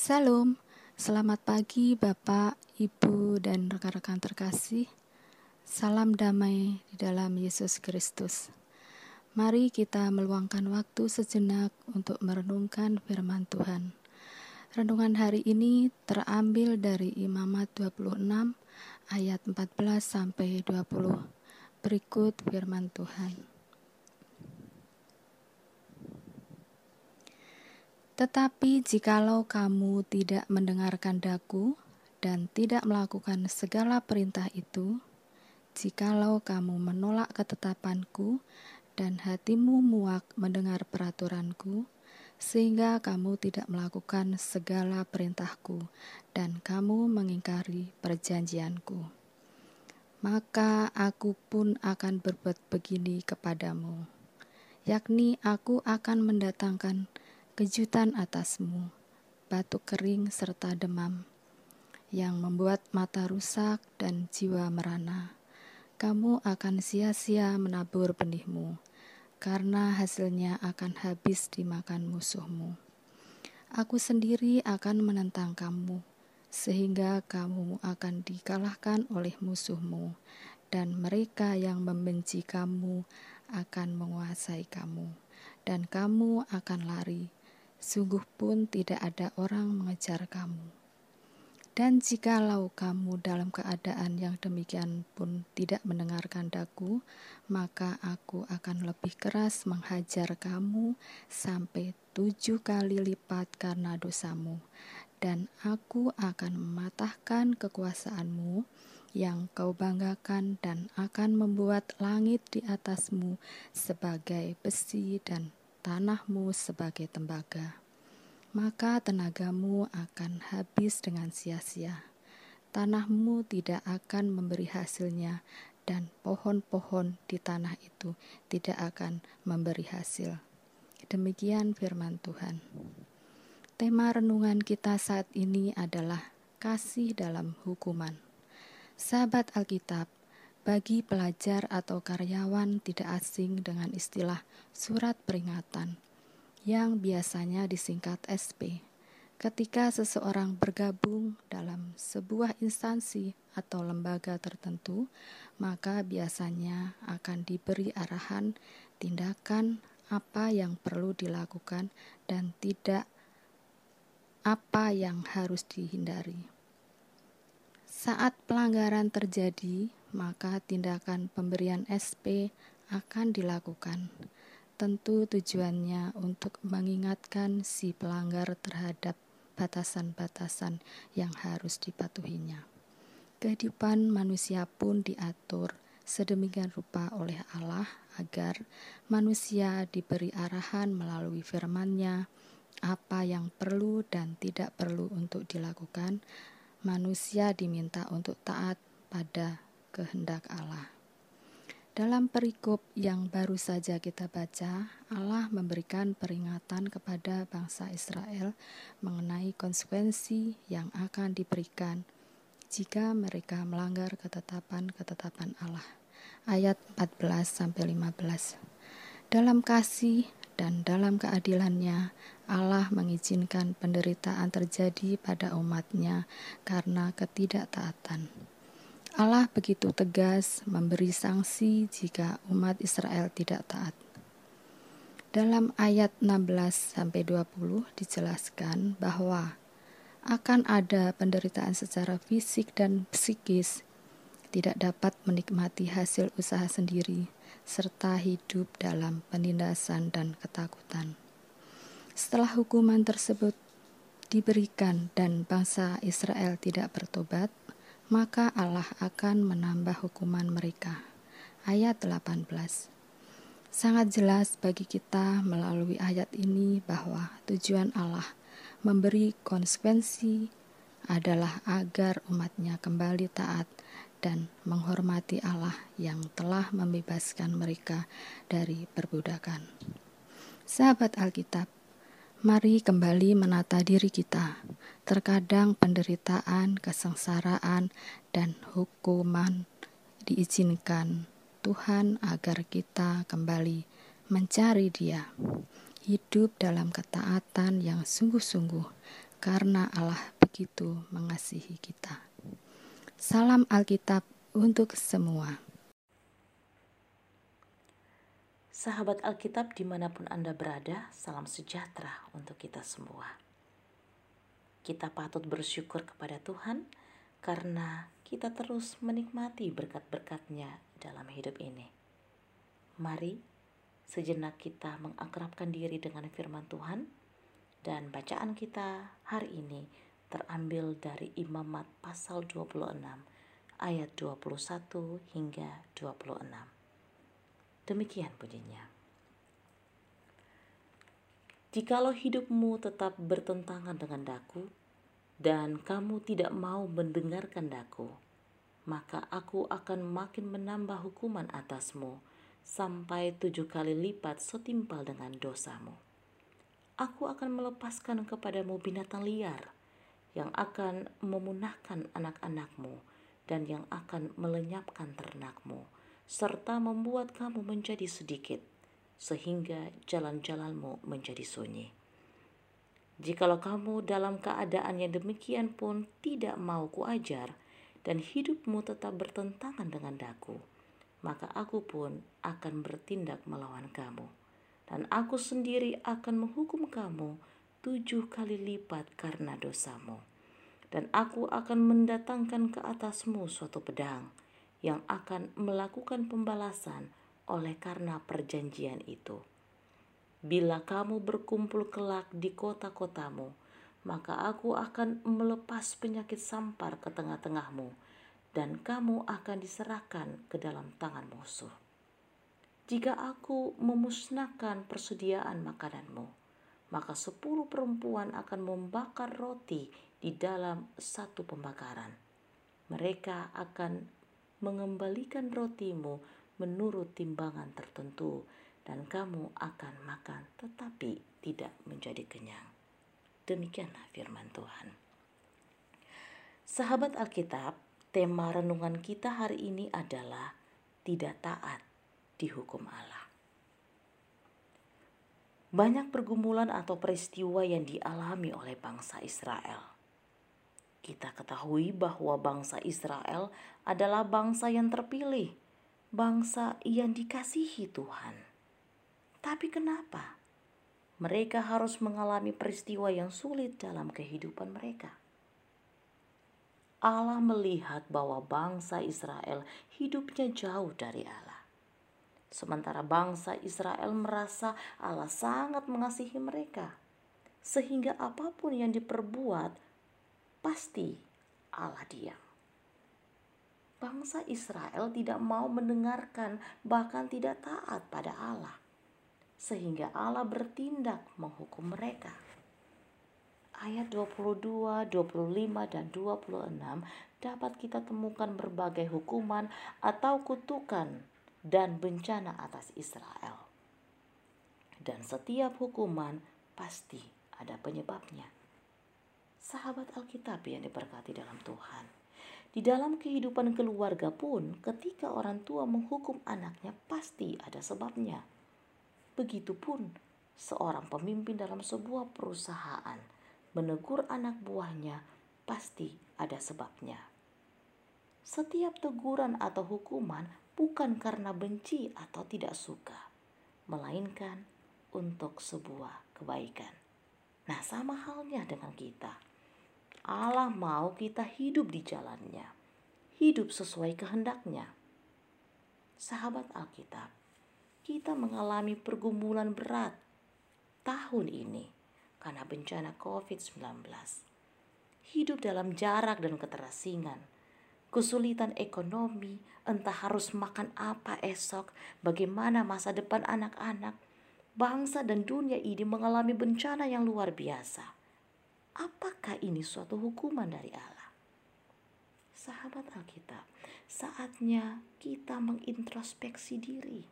Salam, selamat pagi Bapak, Ibu, dan rekan-rekan terkasih. Salam damai di dalam Yesus Kristus. Mari kita meluangkan waktu sejenak untuk merenungkan firman Tuhan. Renungan hari ini terambil dari Imamat 26 ayat 14 sampai 20. Berikut firman Tuhan. Tetapi jikalau kamu tidak mendengarkan daku dan tidak melakukan segala perintah itu, jikalau kamu menolak ketetapanku dan hatimu muak mendengar peraturanku, sehingga kamu tidak melakukan segala perintahku dan kamu mengingkari perjanjianku. Maka aku pun akan berbuat begini kepadamu, yakni aku akan mendatangkan kejutan atasmu, batuk kering serta demam, yang membuat mata rusak dan jiwa merana. Kamu akan sia-sia menabur benihmu, karena hasilnya akan habis dimakan musuhmu. Aku sendiri akan menentang kamu, sehingga kamu akan dikalahkan oleh musuhmu, dan mereka yang membenci kamu akan menguasai kamu, dan kamu akan lari sungguh pun tidak ada orang mengejar kamu. Dan jikalau kamu dalam keadaan yang demikian pun tidak mendengarkan daku, maka aku akan lebih keras menghajar kamu sampai tujuh kali lipat karena dosamu. Dan aku akan mematahkan kekuasaanmu yang kau banggakan dan akan membuat langit di atasmu sebagai besi dan tanahmu sebagai tembaga, maka tenagamu akan habis dengan sia-sia. Tanahmu tidak akan memberi hasilnya, dan pohon-pohon di tanah itu tidak akan memberi hasil. Demikian firman Tuhan. Tema renungan kita saat ini adalah kasih dalam hukuman. Sahabat Alkitab, bagi pelajar atau karyawan tidak asing dengan istilah surat peringatan yang biasanya disingkat SP. Ketika seseorang bergabung dalam sebuah instansi atau lembaga tertentu, maka biasanya akan diberi arahan tindakan apa yang perlu dilakukan dan tidak apa yang harus dihindari. Saat pelanggaran terjadi, maka tindakan pemberian SP akan dilakukan. Tentu tujuannya untuk mengingatkan si pelanggar terhadap batasan-batasan yang harus dipatuhinya. Kehidupan manusia pun diatur sedemikian rupa oleh Allah agar manusia diberi arahan melalui firman-Nya apa yang perlu dan tidak perlu untuk dilakukan. Manusia diminta untuk taat pada kehendak Allah. Dalam perikop yang baru saja kita baca, Allah memberikan peringatan kepada bangsa Israel mengenai konsekuensi yang akan diberikan jika mereka melanggar ketetapan-ketetapan Allah. Ayat 14 sampai 15. Dalam kasih dan dalam keadilannya, Allah mengizinkan penderitaan terjadi pada umatnya karena ketidaktaatan. Allah begitu tegas memberi sanksi jika umat Israel tidak taat. Dalam ayat 16 sampai 20 dijelaskan bahwa akan ada penderitaan secara fisik dan psikis, tidak dapat menikmati hasil usaha sendiri, serta hidup dalam penindasan dan ketakutan. Setelah hukuman tersebut diberikan dan bangsa Israel tidak bertobat, maka Allah akan menambah hukuman mereka. Ayat 18. Sangat jelas bagi kita melalui ayat ini bahwa tujuan Allah memberi konsekuensi adalah agar umatnya kembali taat dan menghormati Allah yang telah membebaskan mereka dari perbudakan. Sahabat Alkitab, Mari kembali menata diri kita. Terkadang penderitaan, kesengsaraan, dan hukuman diizinkan Tuhan agar kita kembali mencari Dia. Hidup dalam ketaatan yang sungguh-sungguh karena Allah begitu mengasihi kita. Salam Alkitab untuk semua. Sahabat Alkitab di mana pun Anda berada, salam sejahtera untuk kita semua. Kita patut bersyukur kepada Tuhan karena kita terus menikmati berkat-berkatnya dalam hidup ini. Mari sejenak kita mengakrabkan diri dengan firman Tuhan dan bacaan kita hari ini terambil dari Imamat pasal 26 ayat 21 hingga 26. Demikian bunyinya. Jikalau hidupmu tetap bertentangan dengan daku, dan kamu tidak mau mendengarkan daku, maka aku akan makin menambah hukuman atasmu sampai tujuh kali lipat setimpal dengan dosamu aku akan melepaskan kepadamu binatang liar yang akan memunahkan anak-anakmu dan yang akan melenyapkan ternakmu, serta membuat kamu menjadi sedikit, sehingga jalan-jalanmu menjadi sunyi. Jikalau kamu dalam keadaan yang demikian pun tidak mau kuajar, dan hidupmu tetap bertentangan dengan daku, maka aku pun akan bertindak melawan kamu dan aku sendiri akan menghukum kamu tujuh kali lipat karena dosamu. Dan aku akan mendatangkan ke atasmu suatu pedang yang akan melakukan pembalasan oleh karena perjanjian itu. Bila kamu berkumpul kelak di kota-kotamu, maka aku akan melepas penyakit sampar ke tengah-tengahmu, dan kamu akan diserahkan ke dalam tangan musuh jika aku memusnahkan persediaan makananmu, maka sepuluh perempuan akan membakar roti di dalam satu pembakaran. Mereka akan mengembalikan rotimu menurut timbangan tertentu, dan kamu akan makan tetapi tidak menjadi kenyang. Demikianlah firman Tuhan. Sahabat Alkitab, tema renungan kita hari ini adalah tidak taat dihukum Allah. Banyak pergumulan atau peristiwa yang dialami oleh bangsa Israel. Kita ketahui bahwa bangsa Israel adalah bangsa yang terpilih, bangsa yang dikasihi Tuhan. Tapi kenapa mereka harus mengalami peristiwa yang sulit dalam kehidupan mereka? Allah melihat bahwa bangsa Israel hidupnya jauh dari Allah. Sementara bangsa Israel merasa Allah sangat mengasihi mereka, sehingga apa pun yang diperbuat pasti Allah diam. Bangsa Israel tidak mau mendengarkan, bahkan tidak taat pada Allah, sehingga Allah bertindak menghukum mereka. Ayat 22, 25, dan 26 dapat kita temukan berbagai hukuman atau kutukan dan bencana atas Israel. Dan setiap hukuman pasti ada penyebabnya. Sahabat Alkitab yang diberkati dalam Tuhan. Di dalam kehidupan keluarga pun, ketika orang tua menghukum anaknya, pasti ada sebabnya. Begitupun seorang pemimpin dalam sebuah perusahaan menegur anak buahnya, pasti ada sebabnya. Setiap teguran atau hukuman bukan karena benci atau tidak suka, melainkan untuk sebuah kebaikan. Nah, sama halnya dengan kita. Allah mau kita hidup di jalannya, hidup sesuai kehendaknya. Sahabat Alkitab, kita mengalami pergumulan berat tahun ini karena bencana COVID-19. Hidup dalam jarak dan keterasingan, kesulitan ekonomi, entah harus makan apa esok, bagaimana masa depan anak-anak, bangsa dan dunia ini mengalami bencana yang luar biasa. Apakah ini suatu hukuman dari Allah? Sahabat Alkitab, saatnya kita mengintrospeksi diri,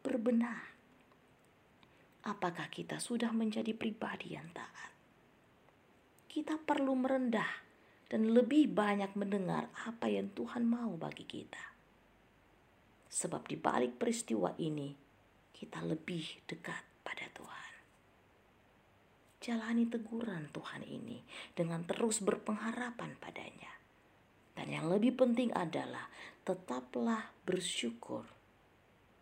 berbenah. Apakah kita sudah menjadi pribadi yang taat? Kita perlu merendah dan lebih banyak mendengar apa yang Tuhan mau bagi kita. Sebab di balik peristiwa ini, kita lebih dekat pada Tuhan. Jalani teguran Tuhan ini dengan terus berpengharapan padanya. Dan yang lebih penting adalah tetaplah bersyukur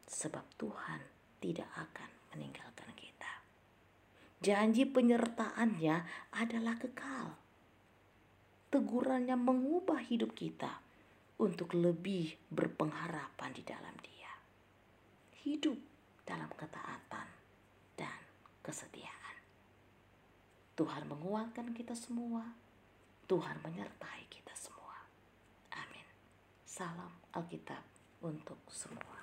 sebab Tuhan tidak akan meninggalkan kita. Janji penyertaannya adalah kekal. Tegurannya mengubah hidup kita untuk lebih berpengharapan di dalam Dia. Hidup dalam ketaatan dan kesetiaan. Tuhan menguatkan kita semua. Tuhan menyertai kita semua. Amin. Salam Alkitab untuk semua.